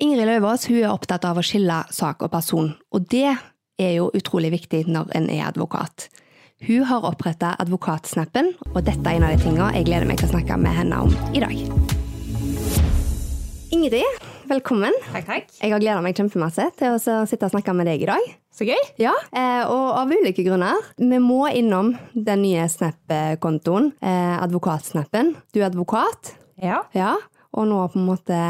Ingrid Løvaas hun er opptatt av å skille sak og person, og det er jo utrolig viktig når en er advokat. Hun har oppretta Advokatsnappen, og dette er en av de tingene jeg gleder meg til å snakke med henne om i dag. Ingrid, velkommen. Takk, takk. Jeg har gleda meg kjempemasse til å sitte og snakke med deg i dag. Så gøy. Ja, eh, og av ulike grunner. Vi må innom den nye Snap-kontoen, eh, Advokatsnappen. Du er advokat, Ja. ja, og nå på en måte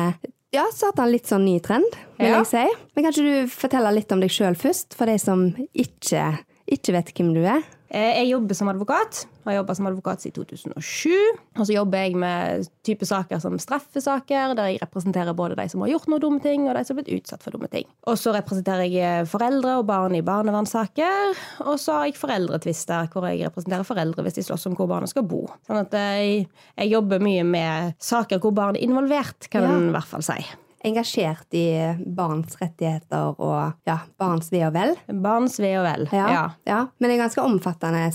ja, starta en litt sånn ny trend, vil Ja. jeg si. Men kan ikke du fortelle litt om deg sjøl først, for de som ikke, ikke vet hvem du er? Eh, Jeg jobber som advokat. Har jobba som advokat siden 2007. Og så jobber jeg med type saker som straffesaker, der jeg representerer både de som har gjort noe dumme ting, og de som har blitt utsatt for dumme ting. Og så representerer jeg foreldre og barn i barnevernssaker. Og så har jeg foreldretvister, hvor jeg representerer foreldre hvis de slåss om hvor barna skal bo. Sånn at jeg, jeg jobber mye med saker hvor barn er involvert, kan Ja. en i hvert fall si. Engasjert i barns rettigheter og ja, barns ve og vel. Barns ve og vel. Ja, ja. Men det er ganske omfattende.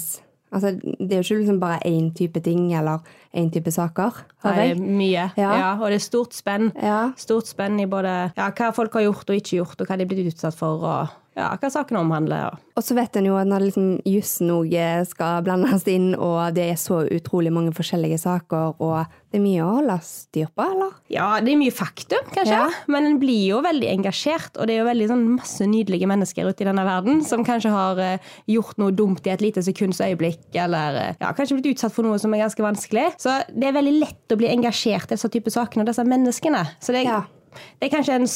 Altså, det er jo ikke liksom bare én type ting eller én type saker. Nei, mye. Ja. Ja. og det er stort spenn. Ja. Stort spenn i både ja, hva folk har gjort og ikke gjort, og hva de er blitt utsatt for, og ja, hva saken omhandler. Ja. Og så vet en jo at når liksom jussen òg skal blandes inn, og det er så utrolig mange forskjellige saker, og det er mye å holde styr på, eller? Ja, det er mye faktum, kanskje, Ja. men en blir jo veldig engasjert, og det er jo veldig sånn masse nydelige mennesker ute i denne verden som kanskje har eh, gjort noe dumt i et lite sekunds øyeblikk, eller eh, ja, kanskje blitt utsatt for noe som er ganske vanskelig. Så det er veldig lett å bli engasjert i disse type sakene og disse menneskene. Så det er, Ja. Det er kanskje en,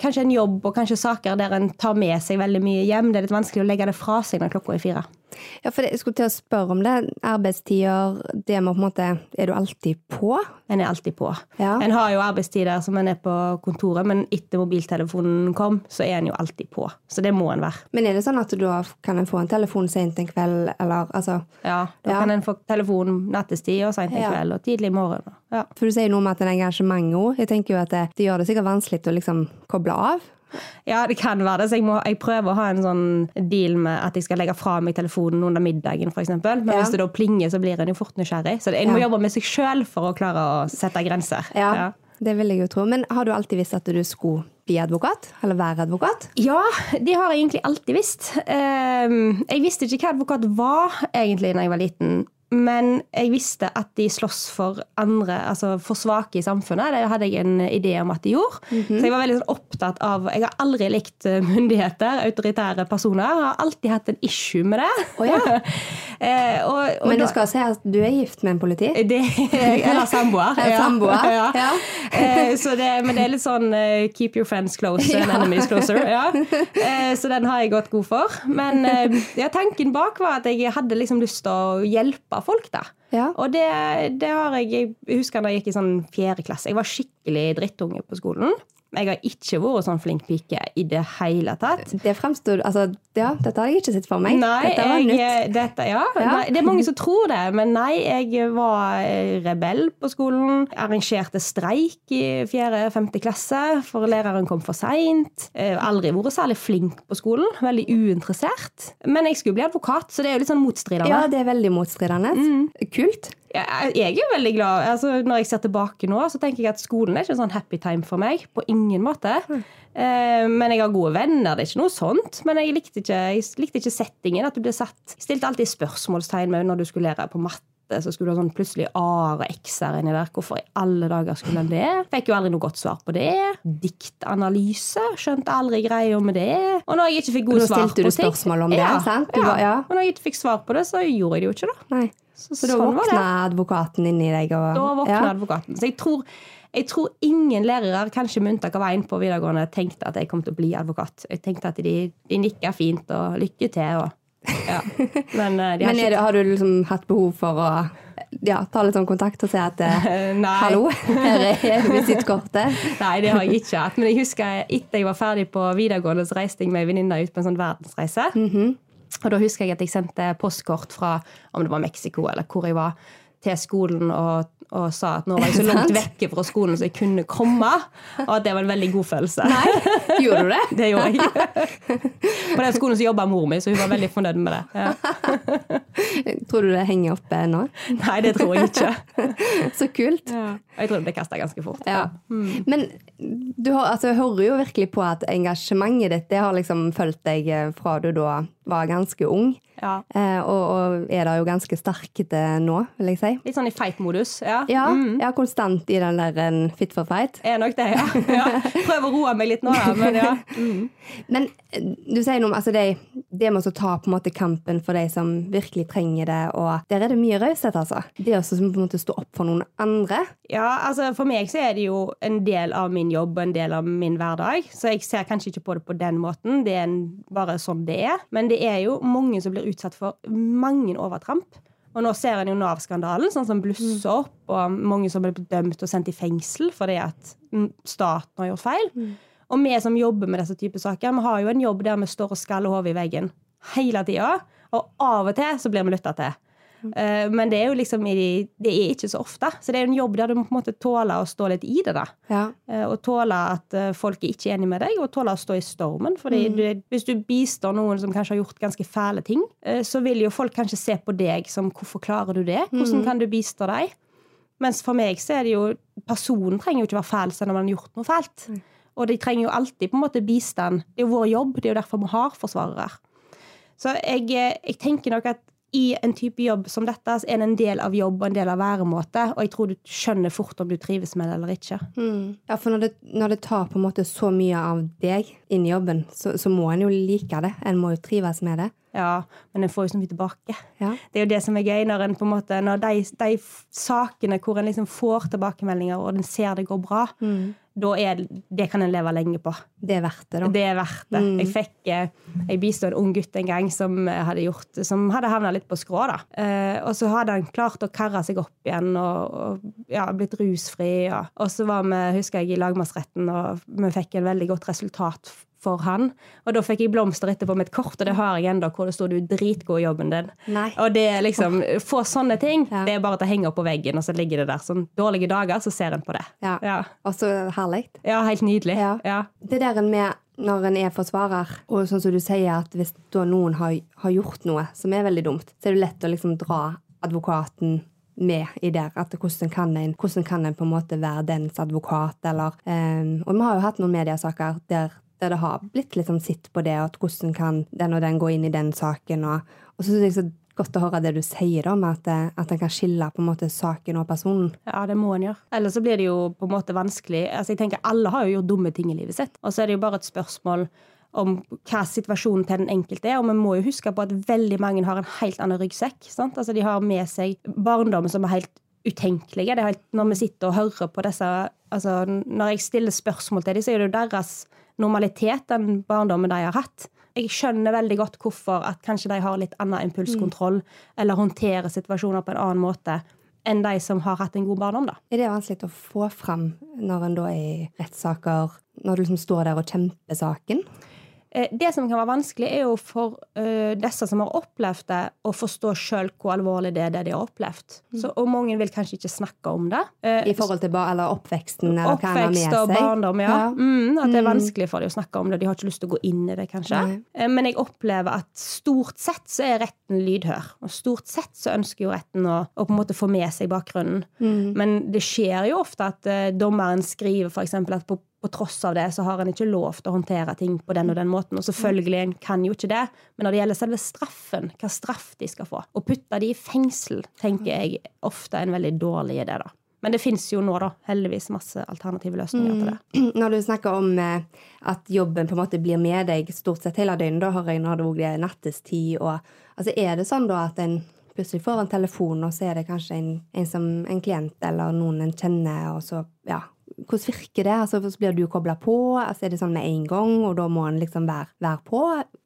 kanskje en jobb og kanskje saker der en tar med seg veldig mye hjem. Det er litt vanskelig å legge det fra seg når klokka er fire. Ja, for jeg skulle til å spørre om det. Arbeidstider, det med på en måte Er du alltid på? En er alltid på. Ja. En har jo arbeidstider som en er på kontoret, men etter mobiltelefonen kom, så er en jo alltid på. Så det må en være. Men er det sånn at da kan en få en telefon sent en kveld, eller altså Ja, Da Ja. kan en få telefon nattestid og seint en kveld og tidlig i morgen. Ja. For du sier noe om at en engasjement òg. Jeg tenker jo at det, det gjør det sikkert vanskelig å liksom koble av. ja, det kan være det. Så jeg, må, jeg prøver å ha en sånn deal med at jeg skal legge fra meg telefonen under middagen, f.eks. Men Ja. hvis det da plinger, så blir en jo fort nysgjerrig. Så en må Ja. jobbe med seg sjøl for å klare å sette grenser. Ja, Det vil jeg jo tro. Men har du alltid visst at du skulle bli advokat? Eller være advokat? Ja, det har jeg egentlig alltid visst. Ehm, Jeg visste ikke hva advokat var egentlig da jeg var liten. Men jeg visste at de slåss for andre, altså for svake i samfunnet. Det hadde jeg en idé om at de gjorde. Så jeg var veldig sånn opptatt av Jeg har aldri likt eh, myndigheter, autoritære personer. Jeg har alltid hatt en issue med det. Oh, ja. Eh, og, og Men du skal si at du er gift med en politi? det, eller samboer. Ja, samboer, ja. Eh, så det, men det er litt sånn eh, keep your friends close and enemies closer. Ja. Eh, så den har jeg gått god for. Men eh, ja, tanken bak var at jeg hadde liksom lyst til å hjelpe folk. da. Ja. Og det, det har jeg Jeg husker da jeg gikk i sånn fjerde klasse. Jeg var skikkelig drittunge på skolen. Jeg har ikke vært sånn flink pike i det hele tatt. Det fremstod Altså, ja, dette hadde jeg ikke sett for meg. Nei, dette var jeg. Dette, ja. Ja. Nei, det er mange som tror det, men nei, jeg var eh, rebell på skolen. Arrangerte streik i fjerde-femte klasse, for læreren kom for seint. Aldri vært særlig flink på skolen. Veldig uinteressert. Men jeg skulle bli advokat, så det er jo litt sånn motstridende. Ja, det er veldig motstridende. Mm. Kult. Jeg jeg er jo veldig glad. Altså, når jeg ser tilbake nå, så tenker jeg at skolen er ikke en sånn happy time for meg. På ingen måte. Eh, men jeg har gode venner, det er ikke noe sånt. Men jeg likte ikke, jeg likte ikke settingen. At du ble satt stilte alltid spørsmålstegn med når du skulle lære på matte. Så skulle du ha sånn plutselig A-er og X-er inni der. Hvorfor i alle dager skulle en det? Fikk jo aldri noe godt svar på det. Diktanalyse. Skjønte aldri greia med det. Og når jeg ikke fikk gode svar stilte på du spørsmål om det, sant? Du ja. var- ja. Og når jeg ikke fikk svar på det, så gjorde jeg det jo ikke, da. Nei. Så, Så da sånn våkna advokaten inni deg og Da våkna ja. advokaten. Så jeg tror, jeg tror ingen lærere, kanskje med unntak av én på videregående, tenkte at jeg kom til å bli advokat. Jeg tenkte at de, de nikka fint og lykke til. Og, ja. Men eh, har Men det, har du liksom hatt behov for å ja, ta litt sånn kontakt og si at eh. Hallo, her er visittkortet. Nei, det har jeg ikke hatt. Men jeg husker etter jeg var ferdig på videregående, så reiste jeg med ei venninne ut på en sånn verdensreise. Og da husker jeg at jeg sendte postkort fra om det var Mexico eller hvor jeg var, til skolen og, og sa at nå var jeg så langt vekke fra skolen så jeg kunne komme. Og at det var en veldig god følelse. Nei, gjorde du det? Det gjorde jeg. På den skolen så jobba mor mi, så hun var veldig fornøyd med det. Ja. tror du det henger oppe nå? Nei, det tror jeg ikke. Så kult. Ja. Jeg tror det blir kasta ganske fort. Ja. Men du har, altså, jeg hører jo virkelig på at engasjementet ditt det har liksom fulgt deg eh, fra du da var ganske ung. Ja. Eh, og, og er da jo ganske sterk til nå, vil jeg si. Litt sånn i fight-modus. Ja. Ja, ja, konstant i den der en fit for fight. Er nok det, ja. ja. Prøv å roe meg litt nå, da. Men ja. Mm. Men eh, du sier noe om altså, det, det med å ta på en måte kampen for de som virkelig trenger det, og der er det mye raushet, altså. Det å som på en måte stå opp for noen andre. Ja, altså For meg så er det jo en del av min jobb og en del av min hverdag. Så jeg ser kanskje ikke på det på den måten. Det er en, bare sånn det er. Men det er jo mange som blir utsatt for mange overtramp. Og nå ser en jo Nav-skandalen, sånn som blusser opp, og mange som blir dømt og sendt i fengsel fordi at staten har gjort feil. Og vi som jobber med disse typer saker, vi har jo en jobb der vi står og skaller hodet i veggen hele tida. Og av og til så blir vi lytta til. Uh, men det er jo liksom i, det er ikke så ofte. Så det er jo en jobb der du må på en måte tåle å stå litt i det. da. Ja. Uh, og tåle at uh, folk er ikke enig med deg, og tåle å stå i stormen. fordi Mm. du, Hvis du bistår noen som kanskje har gjort ganske fæle ting, så vil jo folk kanskje se på deg som 'hvorfor klarer du det'? Hvordan Mm. kan du bistå deg? Mens for meg så er det jo Personen trenger jo ikke være fæl selv om man har gjort noe fælt. Mm. Og de trenger jo alltid på en måte bistand. Det er jo vår jobb, det er jo derfor vi har forsvarere. Så jeg, jeg tenker nok at i en type jobb som dette, så er det en del av jobb og en del av væremåte. Og jeg tror du skjønner fort om du trives med det eller ikke. Mm. Ja, for når det, når det tar på en måte så mye av deg inn i jobben, så, så må en jo like det. En må jo trives med det. Ja, Men en får jo så mye tilbake. Ja. Det er jo det som er gøy, når, en på en måte, når de, de sakene hvor en liksom får tilbakemeldinger, og en ser det går bra, da er det, kan en leve lenge på. Det er verdt det, da. Det er verdt det. Jeg fikk eh, Jeg bistod en ung gutt en gang som eh, hadde gjort Som hadde havna litt på skrå. da. Eh, og så hadde han klart å karre seg opp igjen og, og ja, blitt rusfri. Og, og så var vi, husker jeg, i lagmannsretten, og vi fikk en veldig godt resultat for han. Og da fikk jeg blomster etterpå med et kort, og det har jeg enda, hvor det står 'du dritgod i jobben din'. Nei. Og det liksom, Få sånne ting. Ja. Det er bare å henge opp på veggen, og så ligger det der. Sånn dårlige dager, så ser en på det. Ja. Ja, Og så herlig. ja helt nydelig. Ja. Ja. Det der med når en er forsvarer, og sånn som du sier at hvis noen har, har gjort noe som er veldig dumt, så er det lett å liksom dra advokaten med i der. At hvordan kan en, hvordan kan en på en måte være dens advokat, eller um, Og vi har jo hatt noen mediesaker der, der det har blitt liksom sitt på det, at hvordan kan den og den gå inn i den saken, og, og så synes jeg så godt å høre det du sier, om at, eh, at en kan skille på en måte saken og personen. Ja, det må en gjøre. Ellers så blir det jo på en måte vanskelig. Altså, jeg tenker Alle har jo gjort dumme ting i livet sitt. Og så er det jo bare et spørsmål om hva situasjonen til den enkelte er. Og vi må jo huske på at veldig mange har en helt annen ryggsekk. Sant? Altså, de har med seg barndommen som er helt utenkelige. Det er helt, når vi sitter og hører på disse altså, Når jeg stiller spørsmål til dem, så er det jo deres normalitet, den barndommen de har hatt. Jeg skjønner veldig godt hvorfor at kanskje de har litt annen impulskontroll, eller håndterer situasjoner på en annen måte enn de som har hatt en god barndom. da. Er det vanskelig å få fram når en da er i rettssaker, når du liksom står der og kjemper saken? Eh, Det som kan være vanskelig, er jo for uh, disse som har opplevd det, å forstå sjøl hvor alvorlig det er det de har opplevd. Så, og mange vil kanskje ikke snakke om det. Uh, I forhold til eller oppveksten, eller hva har Oppvekst med og barndom, ja. Ja. Mm, at det er vanskelig for dem å snakke om det. De har ikke lyst til å gå inn i det, kanskje. Eh, Men jeg opplever at stort sett så er retten lydhør. Og stort sett så ønsker jo retten å, å på en måte få med seg bakgrunnen. Mm. Men det skjer jo ofte at dommeren skriver eksempel at på, på tross av det så har en ikke lov til å håndtere ting på den og den måten. Og selvfølgelig en kan jo ikke det. Men når det gjelder selve straffen, hva straff de skal få, å putte de i fengsel, tenker jeg ofte er en veldig dårlig idé, da. Men det fins jo nå, da, heldigvis, masse alternative løsninger til det. Når du snakker om eh, at jobben på en måte blir med deg stort sett hele døgnet, da har jeg nå det er nattestid og altså Er det sånn da at en plutselig får en telefon, og så er det kanskje en, en, som, en klient eller noen en kjenner, og så ja, hvordan virker det? Altså, så blir du kobla på? Altså, er det sånn med en gang, og da må en liksom være, være på?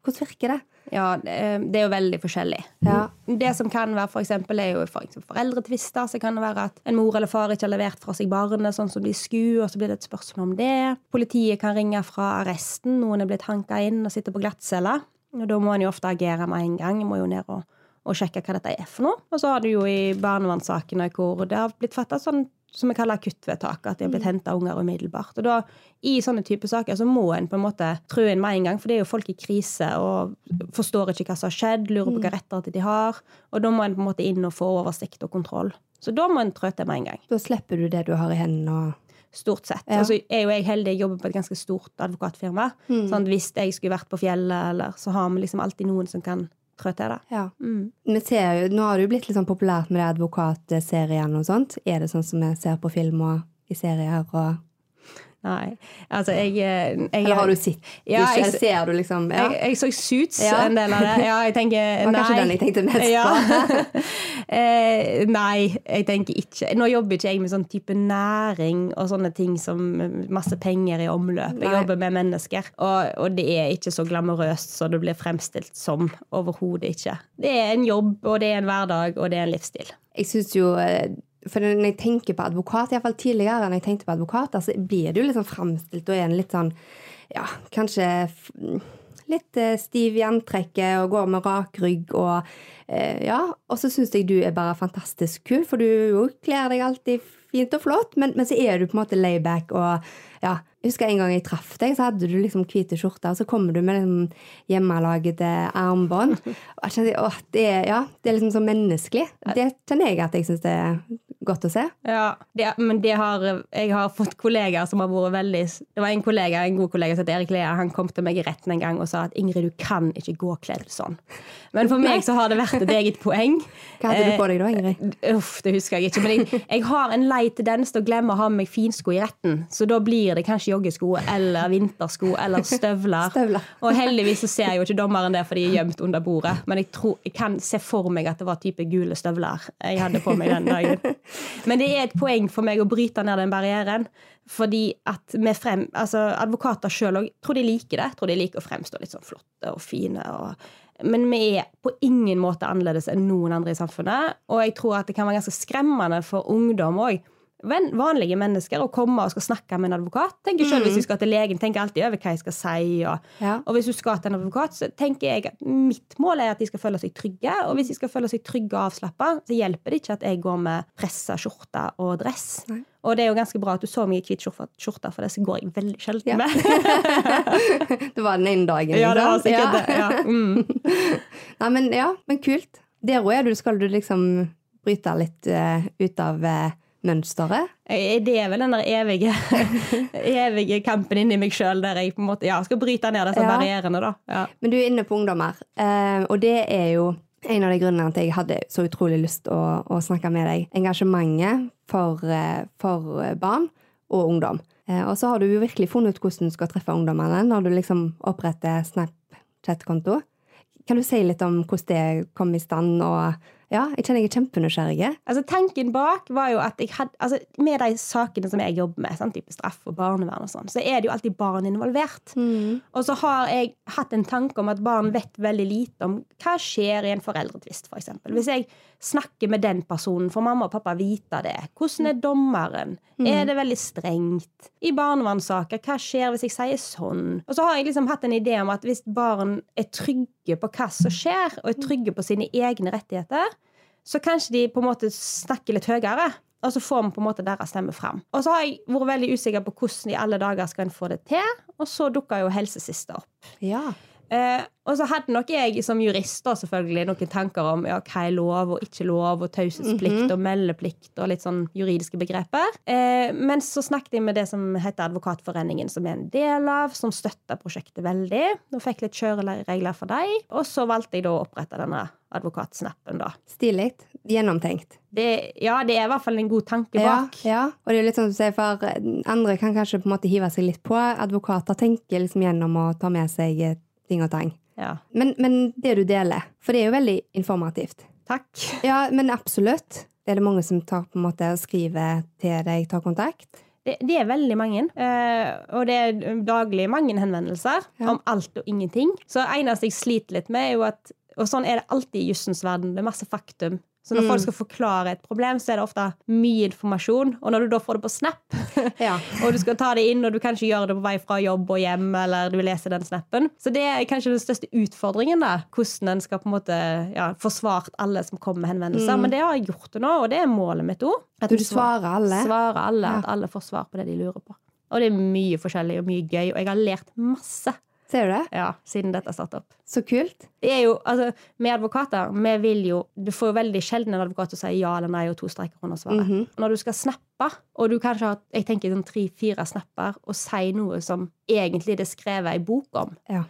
Hvordan virker det? Ja, det det er jo veldig forskjellig. Ja. Det som kan være for eksempel, er jo for eksempel foreldretvister. Så kan det være at en mor eller far ikke har levert fra seg barnet sånn som de skulle, og så blir det et spørsmål om det. Politiet kan ringe fra arresten. Noen er blitt hanka inn og sitter på glattcelle. Og da må en jo ofte agere med en gang. En må jo ned og, og sjekke hva dette er for noe. Og så har du jo i barnevernssakene hvor det har blitt fatta sånn som vi kaller akuttvedtak, at de har blitt henta unger umiddelbart. Og da, I sånne typer saker så må en på en måte trø inn med en gang, for det er jo folk i krise og forstår ikke hva som har skjedd, lurer på hva rettigheter de har, og da må en på en måte inn og få oversikt og kontroll. Så da må en trø til med en gang. Da slipper du det du har i hendene og Stort sett. Ja. Og så er jo jeg heldig, jeg jobber på et ganske stort advokatfirma. Sånn at hvis jeg skulle vært på fjellet, eller, så har vi liksom alltid noen som kan trø er, det. Ja. Mm. Vi ser jo, nå har det jo blitt litt sånn populært med de advokatseriene og sånt. Er det sånn som vi ser på film og i serier og Nei. Altså, jeg, eh, jeg Eller har du sett? Ja, ikke, jeg- ser du liksom ja. Jeg, jeg så Suits, Ja. en del av det. Ja, jeg tenker Det var kanskje den jeg tenkte mest Ja. eh, nei, jeg tenker ikke. Nå jobber ikke jeg med sånn type næring og sånne ting som masse penger i omløp. Jeg Nei. jobber med mennesker, og, og det er ikke så glamorøst som det blir fremstilt som. Overhodet ikke. Det er en jobb, og det er en hverdag, og det er en livsstil. Jeg synes jo eh, For når jeg tenker på advokat, iallfall tidligere når jeg tenkte på advokater, så blir det jo litt sånn framstilt og er en litt sånn Ja, kanskje litt eh, stiv i antrekket og går med rak rygg og eh, Ja. Og så syns jeg du er bare fantastisk kul, for du kler deg alltid fint og flott, men, men så er du på en måte layback og ja. Jeg husker en gang jeg traff deg, så hadde du liksom hvite skjorter, og så kommer du med liksom hjemmelagede armbånd. Og jeg kjente, åh, det, er, ja, det er liksom så menneskelig. Det kjenner jeg at jeg syns det er godt å se. Ja, det, men det har, jeg har fått kollegaer som har vært veldig Det var en kollega, en god kollega som heter Erik Lea. Han kom til meg i retten en gang og sa at Ingrid, du kan ikke gå kledd sånn. Men for meg så har det vært et eget poeng. Hva hadde Eh, du på deg da, Ingrid? Uff, det husker jeg ikke. Men jeg, jeg har en lei tendens til å glemme å ha med meg finsko i retten. Så da blir det kanskje joggesko eller vintersko eller støvler. Støvler. Og heldigvis så ser jo ikke dommeren det, for de er gjemt under bordet. Men jeg, tror, jeg kan se for meg at det var type gule støvler jeg hadde på meg den dagen. Men det er et poeng for meg å bryte ned den barrieren. Fordi at frem, altså Advokater sjøl òg tror de liker det. Tror de liker å fremstå litt sånn flotte og fine. Og, men vi er på ingen måte annerledes enn noen andre i samfunnet. Og jeg tror at det kan være ganske skremmende for ungdom òg. Vanlige mennesker å komme og skal snakke med en advokat. Tenker selv Hvis du skal til legen, tenker alltid over hva jeg skal si. Og, Ja. og hvis du skal til en advokat, så tenker jeg at mitt mål er at de skal føle seg trygge. Og hvis de skal føle seg trygge og avslappa, så hjelper det ikke at jeg går med pressa skjorte og dress. Nei. Og det er jo ganske bra at du så i hvit skjorte, for det går jeg veldig sjelden Ja. med. det var den ene dagen. ja, det var sikkert Ja. det. Ja. Mm. Nei, men ja, men kult. Der òg er du, skal du liksom bryte litt uh, ut av uh, mønsteret. Eh, Det er vel den der evige, evige kampen inni meg sjøl der jeg på en måte, ja, skal bryte ned disse Ja. barrierene. da. Ja. Men du er inne på ungdommer, eh, og det er jo en av de grunnene til at jeg hadde så utrolig lyst å, å snakke med deg. Engasjementet for, eh, for barn og ungdom. Eh, og så har du jo virkelig funnet ut hvordan du skal treffe ungdommene når du liksom oppretter Snapchat-konto. Kan du si litt om hvordan det kom i stand? Og ja, jeg kjenner jeg er kjempenysgjerrig. Altså, tanken bak var jo at jeg hadde, altså, med de sakene som jeg jobber med, sånn type straff og barnevern, og sånn, så er det jo alltid barn involvert. Og så har jeg hatt en tanke om at barn vet veldig lite om hva skjer i en foreldretvist, f.eks. Hvis jeg snakker med den personen, får mamma og pappa vite det. Hvordan er dommeren? Er det veldig strengt? I barnevernssaker, hva skjer hvis jeg sier sånn? Og så har jeg liksom hatt en idé om at hvis barn er trygge på hva som skjer, og er trygge på sine egne rettigheter, så kanskje de på en måte snakker litt høyere. Og så får vi på en måte deres stemme fram. Og så har jeg vært veldig usikker på hvordan i alle dager skal en få det til. Og så dukka jo helsesista opp. Ja. Eh, og så hadde nok jeg som jurist da selvfølgelig noen tanker om ja, hva er lov og ikke lov, og taushetsplikt og meldeplikt og litt sånn juridiske begreper. Eh, men så snakket jeg med det som heter Advokatforeningen, som er en del av, som støtter prosjektet veldig. Og fikk litt kjøreregler for dem. Og så valgte jeg da å opprette denne advokatsnappen, da. Stilig. Gjennomtenkt. Det, ja, det er i hvert fall en god tanke bak. ja, og det er litt sånn du sier for andre kan kanskje på en måte hive seg litt på. Advokater tenker liksom gjennom å ta med seg eh, ting og tang. Ja. Men, men det du deler, for det er jo veldig informativt. Takk. Ja, men absolutt. Det er det mange som tar på en måte og skriver til deg, tar kontakt. Det, det er veldig mange. Eh, og det er daglig mange henvendelser Ja. om alt og ingenting. Så eneste jeg sliter litt med, er jo at Og sånn er det alltid i jussens verden. Det er masse faktum. Så når folk skal forklare et problem, så er det ofte mye informasjon. Og når du da får det på Snap, Ja. og du skal ta det inn, og du kan ikke gjøre det på vei fra jobb og hjem, eller du vil lese den snappen Så det er kanskje den største utfordringen, da. Hvordan en skal på en måte ja, få svart alle som kommer med henvendelser. Men det har jeg gjort det nå, og det er målet mitt òg. Du svarer alle? Svarer alle. At alle får svar på det de lurer på. Og det er mye forskjellig og mye gøy, og jeg har lært masse Ser du det? ja, siden dette startet opp. Så kult. Det er jo, altså, Med advokater vi vil jo, Du får jo veldig sjelden en advokat som sier ja eller nei og to streker under svaret. Mhm. Når du skal snappe, og du kanskje har jeg tenker sånn tre-fire snapper, og sier noe som egentlig det er skrevet ei bok om, Ja.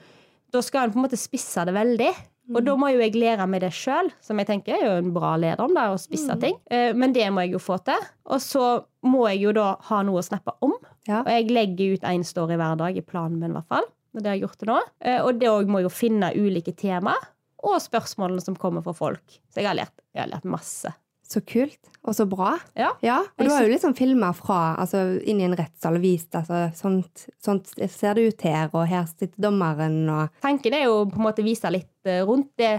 da skal en på en måte spisse det veldig. Og da må jo jeg lære meg det sjøl, som jeg tenker er jo en bra leder om det, å spisse ting. Eh, Men det må jeg jo få til. Og så må jeg jo da ha noe å snappe om. Ja. Og jeg legger ut én story hver dag, i planen min i hvert fall. Og det har jeg gjort til nå. Eh, Og det òg må jo finne ulike temaer og spørsmålene som kommer fra folk. Så jeg har lært, jeg har lært masse. Så kult. Og så bra. Ja. Ja, og du har jo liksom filma fra altså, inn i en rettssal og vist altså, sånt, sånt ser det ut her, og her sitter dommeren og Tanken er jo på en måte å vise litt eh, rundt det.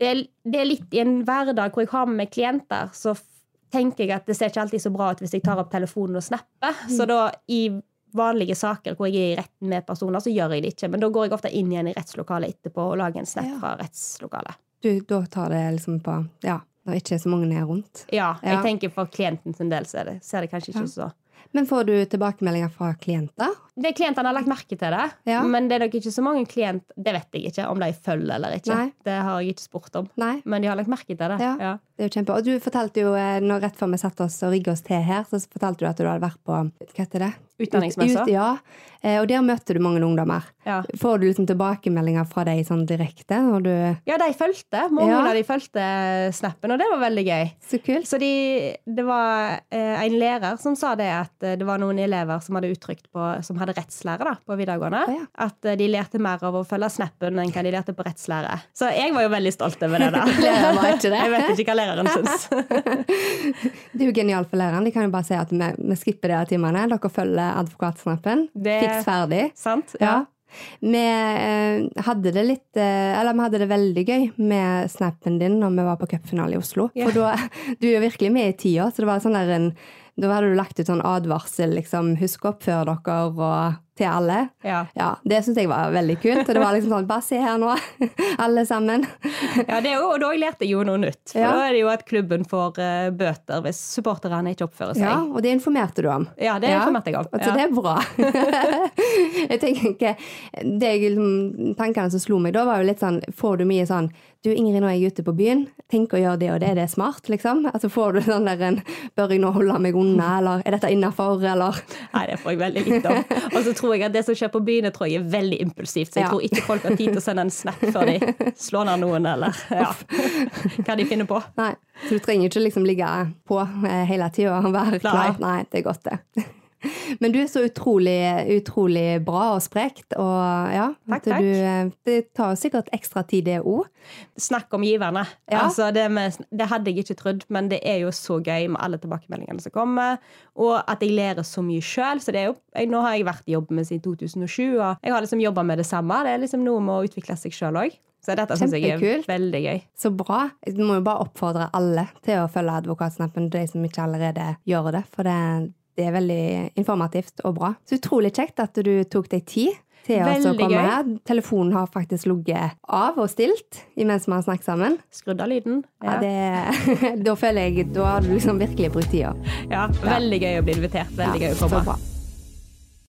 Det er, det er litt i en hverdag hvor jeg har med meg klienter, så tenker jeg at det ser ikke alltid så bra ut hvis jeg tar opp telefonen og snapper. Så da i vanlige saker hvor jeg er i retten med personer, så gjør jeg det ikke. Men da går jeg ofte inn igjen i rettslokalet etterpå og lager en snap Ja. fra rettslokalet. du, da tar det liksom på Ja, når ikke så mange er rundt. Ja, jeg Ja. tenker for klienten sin del så er det, ser det kanskje ikke så Men får du tilbakemeldinger fra klienter? Det Klientene har lagt merke til det, Ja. men det er nok ikke så mange klient Det vet jeg ikke om de følger eller ikke. Nei. Det har jeg ikke spurt om. Nei? Men de har lagt merke til det. Ja. Ja. Det er jo kjempe. Og du fortalte jo, eh, når rett før vi satte oss og rigget oss til her, så fortalte du at du hadde vært på Hva heter det? Utdanningsmessa. Ut- Ja. Eh, Og der møtte du mange ungdommer. Får du liksom tilbakemeldinger fra deg sånn direkte når du Ja, de fulgte. Mange av de fulgte snappen, og det var veldig gøy. Så kult. Så de, det var eh, en lærer som sa det at det var noen elever som hadde uttrykt på, som hadde rettslære da, på videregående, Oh, ja. at eh, de lærte mer av å følge snappen enn hva de lærte på rettslære. Så jeg var jo veldig stolt over det. da. Det? Jeg vet ikke hva læreren syns. Det er jo genialt for læreren. De kan jo bare si at vi, vi skipper de timene. Dere følger advokatsnappen. Det- Fiks ferdig. Sant? Ja. Vi eh, hadde det litt eh, Eller vi hadde det veldig gøy med snappen din når vi var på cupfinale i Oslo. Yeah. For da, du er virkelig med i tida, så det var sånn der en Da hadde du lagt ut sånn advarsel, liksom. Husk å oppføre dere og til alle. Ja. Ja, Det syns jeg var veldig kult. Og det var liksom sånn Bare se her nå, alle sammen. Ja, det er jo, og da lærte jeg jo noe nytt. For Ja. da er det jo at klubben får eh, bøter hvis supporterne ikke oppfører seg. Ja, Og det informerte du om. Ja, det informerte jeg om. Altså, Ja. det er bra. jeg tenker, det liksom, Tankene som slo meg da, var jo litt sånn Får du mye sånn Du, Ingrid, nå er jeg ute på byen. Tenk å gjøre det og det. Det er smart, liksom. Altså, Får du sånn der en Bør jeg nå holde meg unna, eller er dette innafor, eller Nei, det får jeg veldig lite om. Og så tror jeg at det som skjer på byen, tror jeg er veldig impulsivt. Så jeg Ja. tror ikke folk har tid til å sende en snap før de slår ned noen, eller ja, hva de finner på. Nei. Så du trenger ikke liksom ligge på eh, hele tida og være klar. Nei, det er godt, det. Men du er så utrolig, utrolig bra og sprekt, og ja Takk, takk. du, eh, Det tar sikkert ekstra tid, det òg. Snakk om giverne. Ja. Altså, det, med, det hadde jeg ikke trodd, men det er jo så gøy med alle tilbakemeldingene som kommer. Og at jeg lærer så mye sjøl. Nå har jeg vært i jobb med siden 2007, og jeg har liksom jobba med det samme. Det er liksom noe med å utvikle seg sjøl òg. Så dette syns jeg er veldig gøy. Så bra. Jeg må jo bare oppfordre alle til å følge Advokatsnappen, de som ikke allerede gjør det. For det, det er veldig informativt og bra. Så utrolig kjekt at du tok deg tid til oss å Veldig komme gøy. her. Telefonen har faktisk ligget av og stilt imens vi har snakket sammen. Skrudd av lyden. Ja, Ja. det, da føler jeg Da har du liksom virkelig brukt tida. Ja, veldig gøy å bli invitert. Veldig Ja, gøy å komme. Så bra.